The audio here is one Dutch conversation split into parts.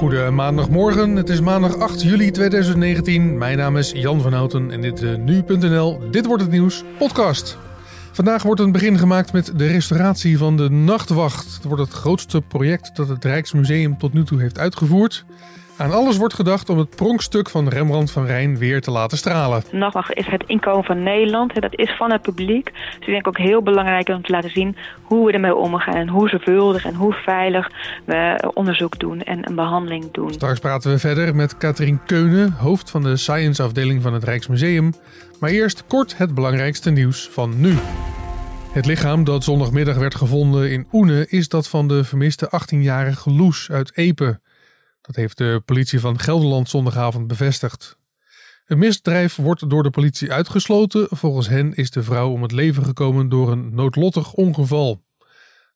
Goede maandagmorgen, het is maandag 8 juli 2019. Mijn naam is Jan van Houten en dit is nu.nl Dit wordt het nieuws podcast. Vandaag wordt een begin gemaakt met de restauratie van de Nachtwacht. Het wordt het grootste project dat het Rijksmuseum tot nu toe heeft uitgevoerd. Aan alles wordt gedacht om het pronkstuk van Rembrandt van Rijn weer te laten stralen. Nachtwacht is het inkomen van Nederland. Dat is van het publiek. Dus ik denk ook heel belangrijk om te laten zien hoe we ermee omgaan. En hoe zorgvuldig en hoe veilig we onderzoek doen en een behandeling doen. Straks praten we verder met Katrien Keunen, hoofd van de science afdeling van het Rijksmuseum. Maar eerst kort het belangrijkste nieuws van nu. Het lichaam dat zondagmiddag werd gevonden in Oene is dat van de vermiste 18-jarige Loes uit Epe. Dat heeft de politie van Gelderland zondagavond bevestigd. Een misdrijf wordt door de politie uitgesloten. Volgens hen is de vrouw om het leven gekomen door een noodlottig ongeval.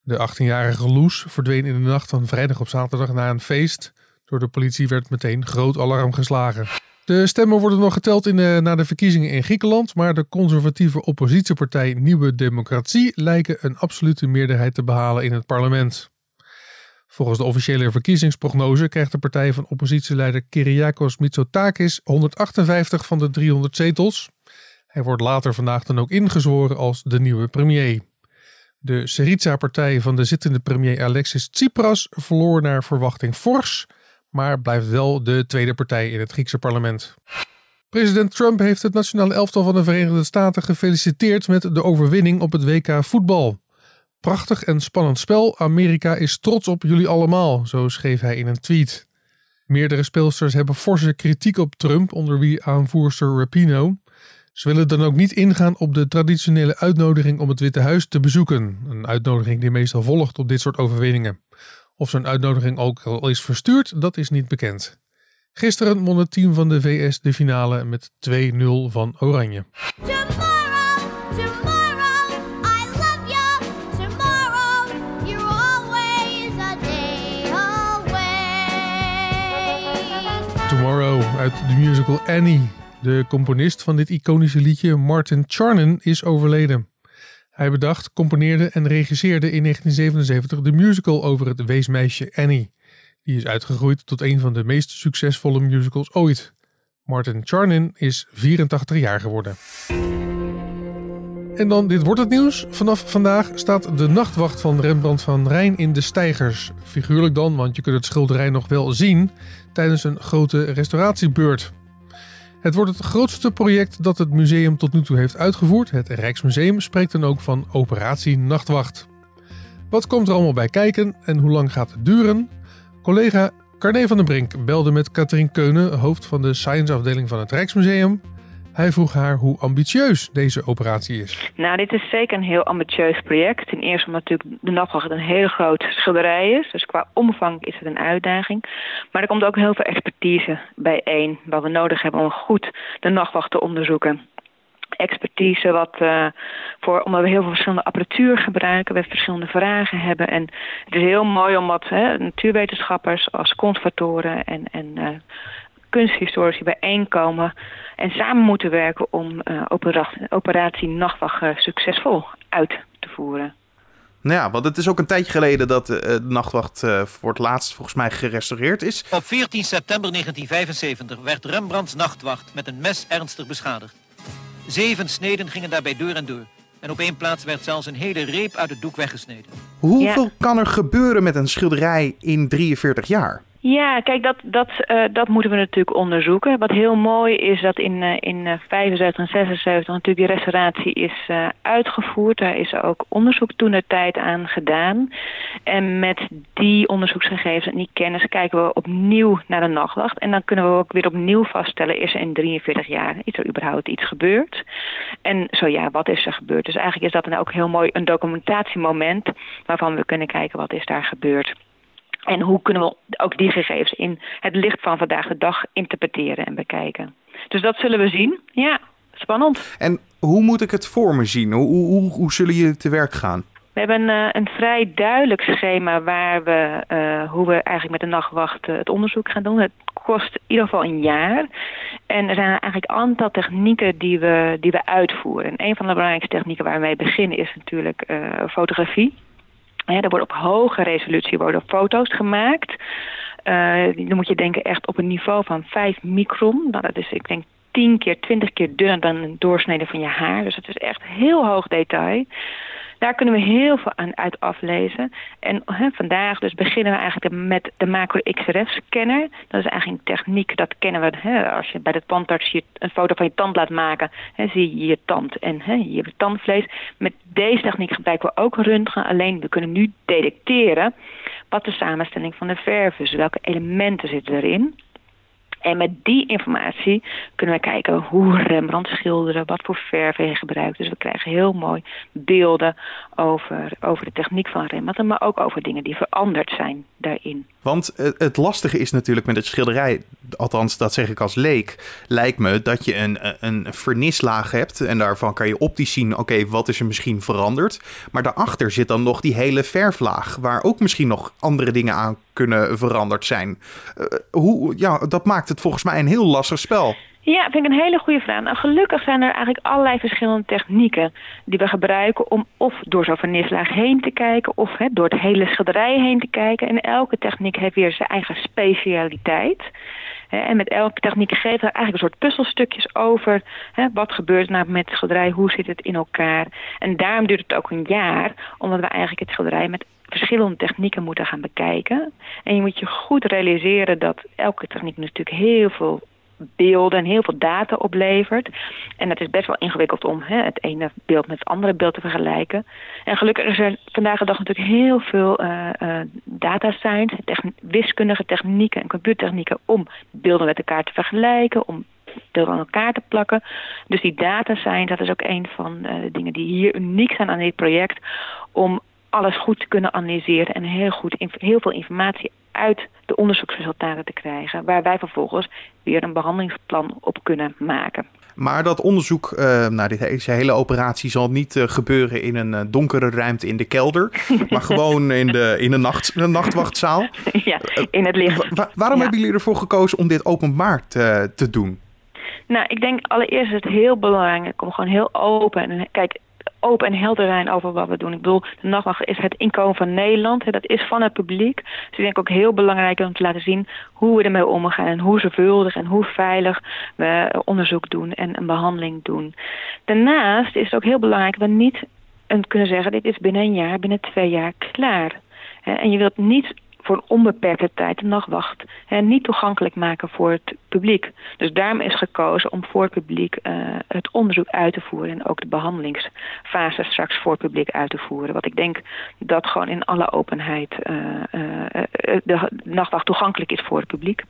De 18-jarige Loes verdween in de nacht van vrijdag op zaterdag na een feest. Door de politie werd meteen groot alarm geslagen. De stemmen worden nog geteld in na de verkiezingen in Griekenland, maar de conservatieve oppositiepartij Nieuwe Democratie lijken een absolute meerderheid te behalen in het parlement. Volgens de officiële verkiezingsprognose krijgt de partij van oppositieleider Kyriakos Mitsotakis 158 van de 300 zetels. Hij wordt later vandaag dan ook ingezworen als de nieuwe premier. De Syriza-partij van de zittende premier Alexis Tsipras verloor naar verwachting fors, maar blijft wel de tweede partij in het Griekse parlement. President Trump heeft het nationale elftal van de Verenigde Staten gefeliciteerd met de overwinning op het WK voetbal. Prachtig en spannend spel. Amerika is trots op jullie allemaal, zo schreef hij in een tweet. Meerdere speelsters hebben forse kritiek op Trump, onder wie aanvoerster Rapino. Ze willen dan ook niet ingaan op de traditionele uitnodiging om het Witte Huis te bezoeken. Een uitnodiging die meestal volgt op dit soort overwinningen. Of zo'n uitnodiging ook al is verstuurd, dat is niet bekend. Gisteren won het team van de VS de finale met 2-0 van Oranje. Tomorrow uit de musical Annie. De componist van dit iconische liedje, Martin Charnin, is overleden. Hij bedacht, componeerde en regisseerde in 1977 de musical over het weesmeisje Annie. Die is uitgegroeid tot een van de meest succesvolle musicals ooit. Martin Charnin is 84 jaar geworden. En dan, dit wordt het nieuws. Vanaf vandaag staat de nachtwacht van Rembrandt van Rijn in de stijgers. Figuurlijk dan, want je kunt het schilderij nog wel zien tijdens een grote restauratiebeurt. Het wordt het grootste project dat het museum tot nu toe heeft uitgevoerd. Het Rijksmuseum spreekt dan ook van Operatie Nachtwacht. Wat komt er allemaal bij kijken en hoe lang gaat het duren? Collega Carne van den Brink belde met Katrien Keunen, hoofd van de science afdeling van het Rijksmuseum. Hij vroeg haar hoe ambitieus deze operatie is. Nou, dit is zeker een heel ambitieus project. Ten eerste omdat natuurlijk de nachtwacht een hele groot schilderij is. Dus qua omvang is het een uitdaging. Maar er komt ook heel veel expertise bijeen. Wat we nodig hebben om goed de nachtwacht te onderzoeken expertise wat uh, voor omdat we heel veel verschillende apparatuur gebruiken, we verschillende vragen hebben en het is heel mooi omdat hè, natuurwetenschappers als conservatoren en, en uh, kunsthistorici bijeenkomen en samen moeten werken om uh, operatie, operatie Nachtwacht uh, succesvol uit te voeren. Nou ja, want het is ook een tijdje geleden dat uh, de Nachtwacht voor het laatst volgens mij gerestaureerd is. Op 14 september 1975 werd Rembrandts Nachtwacht met een mes ernstig beschadigd. Zeven sneden gingen daarbij door en door. En op één plaats werd zelfs een hele reep uit het doek weggesneden. Hoeveel ja. kan er gebeuren met een schilderij in 43 jaar? Ja, kijk, dat, dat, uh, dat moeten we natuurlijk onderzoeken. Wat heel mooi is dat in, uh, in 75 en 76 natuurlijk die restauratie is uitgevoerd. Daar is ook onderzoek toen de tijd aan gedaan. En met die onderzoeksgegevens en die kennis kijken we opnieuw naar de nachtwacht. En dan kunnen we ook weer opnieuw vaststellen, is er in 43 jaar is er überhaupt iets gebeurd? En zo ja, wat is er gebeurd? Dus eigenlijk is dat dan ook heel mooi een documentatiemoment waarvan we kunnen kijken wat is daar gebeurd. En hoe kunnen we ook die gegevens in het licht van vandaag de dag interpreteren en bekijken. Dus dat zullen we zien. Ja, spannend. En hoe moet ik het voor me zien? Hoe, hoe, hoe zullen jullie te werk gaan? We hebben uh, een vrij duidelijk schema waar we, uh, hoe we eigenlijk met de nachtwacht uh, het onderzoek gaan doen. Het kost in ieder geval een jaar. En er zijn eigenlijk een aantal technieken die we, die we uitvoeren. En een van de belangrijkste technieken waar we mee beginnen is natuurlijk fotografie. Ja, er wordt op hoge resolutie worden foto's gemaakt. dan moet je denken echt op een niveau van 5 micron. Nou, dat is, ik denk, 10 keer, 20 keer dunner dan een doorsnede van je haar. Dus het is echt heel hoog detail. Daar kunnen we heel veel aan uit aflezen. En vandaag dus beginnen we eigenlijk met de macro XRF-scanner. Dat is eigenlijk een techniek, dat kennen we. als je bij de tandarts je een foto van je tand laat maken, zie je je tand en je tandvlees. Met deze techniek gebruiken we ook röntgen. Alleen we kunnen nu detecteren wat de samenstelling van de verf is. Welke elementen zitten erin. En met die informatie kunnen we kijken hoe Rembrandt schilderde, wat voor verf hij gebruikt. Dus we krijgen heel mooi beelden over, over de techniek van Rembrandt, maar ook over dingen die veranderd zijn daarin. Want het lastige is natuurlijk met het schilderij, althans dat zeg ik als leek, lijkt me dat je een, een vernislaag hebt en daarvan kan je optisch zien, oké, wat is er misschien veranderd. Maar daarachter zit dan nog die hele verflaag, waar ook misschien nog andere dingen aan kunnen veranderd zijn. Uh, hoe, ja, dat maakt het volgens mij een heel lastig spel. Ja, vind ik een hele goede vraag. Nou, gelukkig zijn er eigenlijk allerlei verschillende technieken die we gebruiken om of door zo'n vernislaag heen te kijken of door het hele schilderij heen te kijken. En elke techniek heeft weer zijn eigen specialiteit. En met elke techniek geven we eigenlijk een soort puzzelstukjes over. Hè, wat gebeurt nou met het schilderij? Hoe zit het in elkaar? En daarom duurt het ook een jaar. Omdat we eigenlijk het schilderij met verschillende technieken moeten gaan bekijken. En je moet je goed realiseren dat elke techniek natuurlijk heel veel beelden en heel veel data oplevert. En het is best wel ingewikkeld om hè, het ene beeld met het andere beeld te vergelijken. En gelukkig is er vandaag de dag natuurlijk heel veel uh, uh, data science, wiskundige technieken en computertechnieken om beelden met elkaar te vergelijken, om beelden aan elkaar te plakken. Dus die data science, dat is ook een van uh, de dingen die hier uniek zijn aan dit project, om alles goed te kunnen analyseren en heel, goed, heel veel informatie uit de onderzoeksresultaten te krijgen, waar wij vervolgens weer een behandelingsplan op kunnen maken. Maar dat onderzoek uh, nou, deze hele operatie zal niet uh, gebeuren in een uh, donkere ruimte in de kelder, maar gewoon in de, in een, nacht, nachtwachtzaal. Ja, in het licht. Wa waarom hebben jullie ervoor gekozen om dit openbaar te, te doen? Nou, ik denk allereerst is het heel belangrijk om gewoon heel open. En kijk, open en helder zijn over wat we doen. Ik bedoel, de nachtwacht is het inkomen van Nederland. Hè, dat is van het publiek. Dus ik denk ook heel belangrijk om te laten zien hoe we ermee omgaan. En hoe zorgvuldig en hoe veilig we onderzoek doen en een behandeling doen. Daarnaast is het ook heel belangrijk dat we niet kunnen zeggen... dit is binnen een jaar, binnen twee jaar klaar. En je wilt niet voor een onbeperkte tijd de nachtwacht hè, niet toegankelijk maken voor het publiek. Dus daarom is gekozen om voor het publiek uh, het onderzoek uit te voeren en ook de behandelingsfase straks voor het publiek uit te voeren. Want ik denk dat gewoon in alle openheid uh, uh, de nachtwacht toegankelijk is voor het publiek.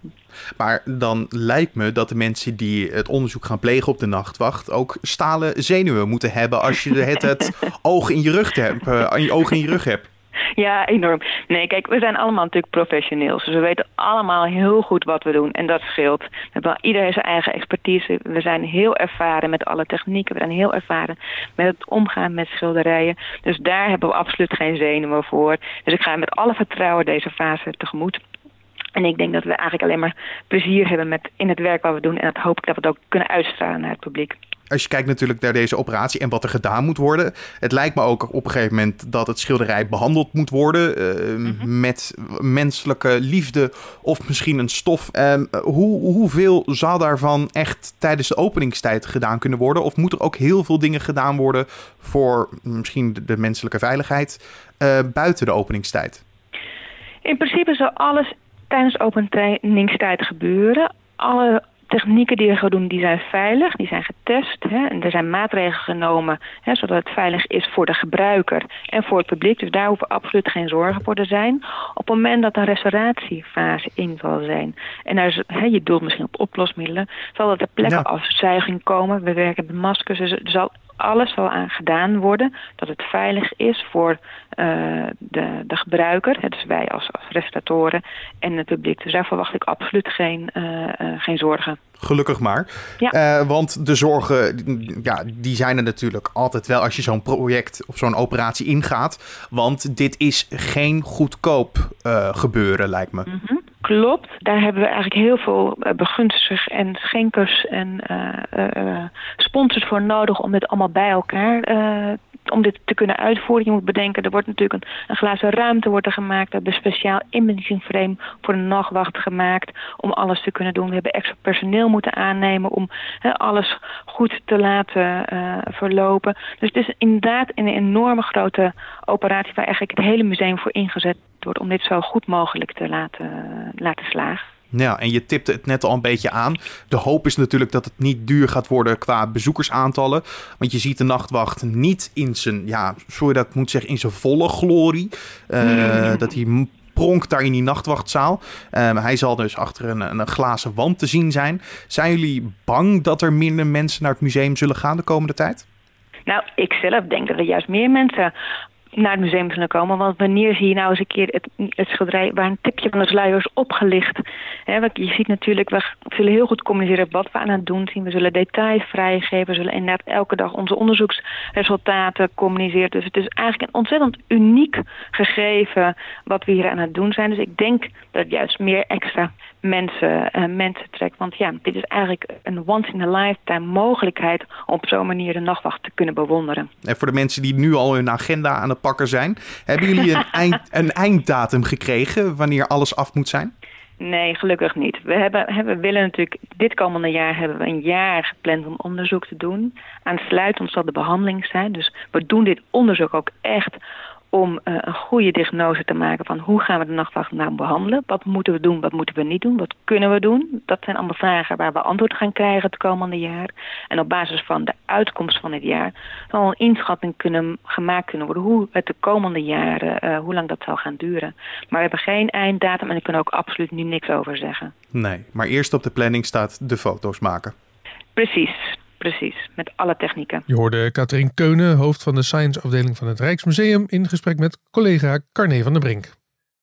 Maar dan lijkt me dat de mensen die het onderzoek gaan plegen op de nachtwacht ook stalen zenuwen moeten hebben als je het, het oog in je rug hebt, je oog in je rug hebt. Ja, enorm. Nee, kijk, we zijn allemaal natuurlijk professioneels. Dus we weten allemaal heel goed wat we doen. En dat scheelt. We hebben iedereen zijn eigen expertise. We zijn heel ervaren met alle technieken. We zijn heel ervaren met het omgaan met schilderijen. Dus daar hebben we absoluut geen zenuwen voor. Dus ik ga met alle vertrouwen deze fase tegemoet. En ik denk dat we eigenlijk alleen maar plezier hebben met in het werk wat we doen. En dat hoop ik dat we het ook kunnen uitstralen naar het publiek als je kijkt natuurlijk naar deze operatie en wat er gedaan moet worden. Het lijkt me ook op een gegeven moment dat het schilderij behandeld moet worden. Uh, Met menselijke liefde of misschien een stof. Uh, hoe, hoeveel zal daarvan echt tijdens de openingstijd gedaan kunnen worden? Of moet er ook heel veel dingen gedaan worden voor misschien de menselijke veiligheid uh, buiten de openingstijd? In principe zal alles tijdens openingstijd gebeuren. Alle technieken die we gaan doen, die zijn veilig, die zijn getest. Hè, en er zijn maatregelen genomen, hè, zodat het veilig is voor de gebruiker en voor het publiek. Dus daar hoeven absoluut geen zorgen voor te zijn. Op het moment dat een restauratiefase in zal zijn, en daar is, hè, je doelt misschien op oplosmiddelen, zal er ter plekke ja. afzuiging komen. We werken met maskers, dus er zal alles zal aan gedaan worden dat het veilig is voor uh, de, de gebruiker, dus wij als, als restauratoren en het publiek. Dus daar verwacht ik absoluut geen, uh, uh, geen zorgen. Gelukkig maar. Ja. want de zorgen, ja, die zijn er natuurlijk altijd wel als je zo'n project of zo'n operatie ingaat. Want dit is geen goedkoop gebeuren, lijkt me. Mm -hmm. Klopt, daar hebben we eigenlijk heel veel begunstigers en schenkers en uh, uh, sponsors voor nodig om dit allemaal bij elkaar uh, om dit te kunnen uitvoeren. Je moet bedenken, er wordt natuurlijk een, een glazen ruimte wordt er gemaakt. We hebben een speciaal imaging frame voor de nachtwacht gemaakt om alles te kunnen doen. We hebben extra personeel moeten aannemen om alles goed te laten verlopen. Dus het is inderdaad een enorme grote operatie waar eigenlijk het hele museum voor ingezet wordt om dit zo goed mogelijk te laten, laten slagen. Ja, en je tipte het net al een beetje aan. De hoop is natuurlijk dat het niet duur gaat worden qua bezoekersaantallen. Want je ziet de nachtwacht niet in zijn, ja, sorry dat ik moet zeggen, in zijn volle glorie. Uh, Dat hij pronkt daar in die nachtwachtzaal. Uh, hij zal dus achter een, een, glazen wand te zien zijn. Zijn jullie bang dat er minder mensen naar het museum zullen gaan de komende tijd? Nou, ik zelf denk dat er juist meer mensen naar het museum zullen komen. Want wanneer zie je nou eens een keer het, het schilderij waar een tipje van de sluier is opgelicht? je ziet natuurlijk, we zullen heel goed communiceren wat we aan het doen zien. We zullen details vrijgeven. We zullen inderdaad elke dag onze onderzoeksresultaten communiceren. Dus het is eigenlijk een ontzettend uniek gegeven wat we hier aan het doen zijn. Dus ik denk dat het juist meer extra mensen, uh, mensen trekt. Want ja, dit is eigenlijk een once-in-a-lifetime mogelijkheid... om op zo'n manier de nachtwacht te kunnen bewonderen. En voor de mensen die nu al hun agenda aan het pakken zijn... hebben jullie een, eind, een einddatum gekregen wanneer alles af moet zijn? Nee, gelukkig niet. We, hebben, we willen natuurlijk, dit komende jaar hebben we een jaar gepland om onderzoek te doen. Aansluitend zal de behandeling zijn. Dus we doen dit onderzoek ook echt om uh, een goede diagnose te maken van hoe gaan we de nachtwacht nou behandelen. Wat moeten we doen, wat moeten we niet doen, wat kunnen we doen. Dat zijn allemaal vragen waar we antwoord gaan krijgen het komende jaar. En op basis van de uitkomst van het jaar zal een inschatting kunnen, gemaakt kunnen worden hoe het de komende jaren, uh, hoe lang dat zal gaan duren. Maar we hebben geen einddatum en ik kan ook absoluut nu niks over zeggen. Nee, maar eerst op de planning staat de foto's maken. Precies, Precies, met alle technieken. Je hoorde Katrien Keunen, hoofd van de science-afdeling van het Rijksmuseum, in gesprek met collega Carne van der Brink.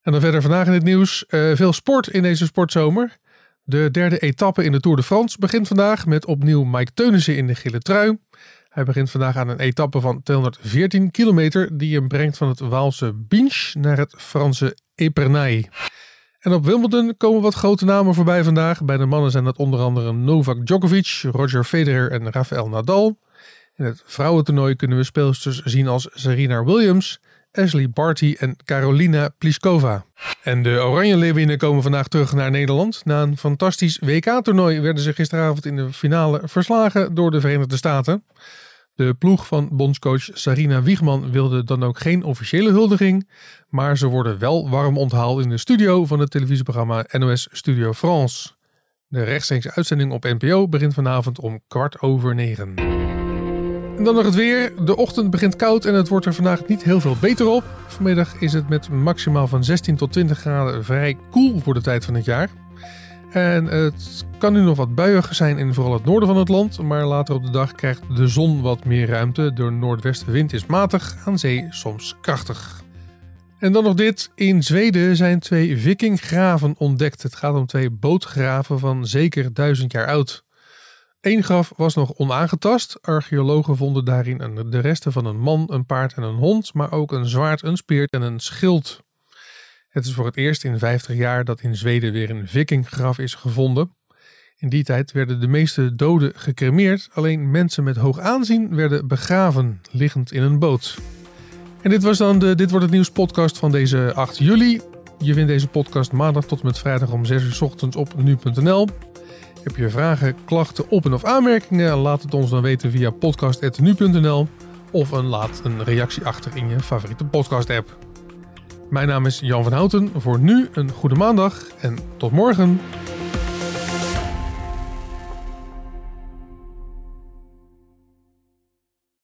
En dan verder vandaag in het nieuws. Uh, veel sport in deze sportzomer. De derde etappe in de Tour de France begint vandaag met opnieuw Mike Teunissen in de gele trui. Hij begint vandaag aan een etappe van 214 kilometer die hem brengt van het Waalse Binche naar het Franse Epernay. En op Wimbledon komen wat grote namen voorbij vandaag. Bij de mannen zijn dat onder andere Novak Djokovic, Roger Federer en Rafael Nadal. In het vrouwentoernooi kunnen we speelsters zien als Serena Williams, Ashley Barty en Carolina Pliskova. En de Oranje Leeuwinnen komen vandaag terug naar Nederland. Na een fantastisch WK-toernooi werden ze gisteravond in de finale verslagen door de Verenigde Staten. De ploeg van bondscoach Sarina Wiegman wilde dan ook geen officiële huldiging, maar ze worden wel warm onthaald in de studio van het televisieprogramma NOS Studio France. De rechtstreekse uitzending op NPO begint vanavond om kwart over negen. En dan nog het weer. De ochtend begint koud en het wordt er vandaag niet heel veel beter op. Vanmiddag is het met maximaal van 16 tot 20 graden vrij koel voor de tijd van het jaar. En het kan nu nog wat buiig zijn in vooral het noorden van het land, maar later op de dag krijgt de zon wat meer ruimte. De noordwestenwind is matig, aan zee soms krachtig. En dan nog dit. In Zweden zijn twee vikinggraven ontdekt. Het gaat om twee bootgraven van zeker duizend jaar oud. Eén graf was nog onaangetast. Archeologen vonden daarin de resten van een man, een paard en een hond, maar ook een zwaard, een speer en een schild. Het is voor het eerst in 50 jaar dat in Zweden weer een vikinggraf is gevonden. In die tijd werden de meeste doden gecremeerd, alleen mensen met hoog aanzien werden begraven, liggend in een boot. En dit was dan de Dit wordt het nieuws podcast van deze 8 juli. Je vindt deze podcast maandag tot en met vrijdag om 6 uur s ochtends op nu.nl. Heb je vragen, klachten, op- en of aanmerkingen? Laat het ons dan weten via podcast.nu.nl of een laat een reactie achter in je favoriete podcast app. Mijn naam is Jan van Houten. Voor nu een goede maandag en tot morgen.